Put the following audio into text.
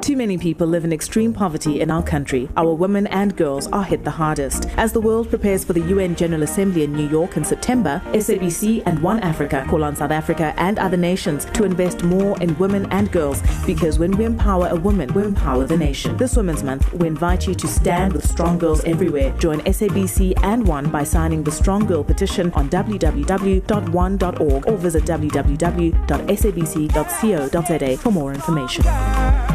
Too many people live in extreme poverty in our country. Our women and girls are hit the hardest. As the world prepares for the UN General Assembly in New York in September, SABC and One Africa call on South Africa and other nations to invest more in women and girls because when we empower a woman, we empower the nation. This Women's Month, we invite you to stand with strong girls everywhere. Join SABC and One by signing the Strong Girl petition on www.one.org or visit www.sabc.co.za for more information.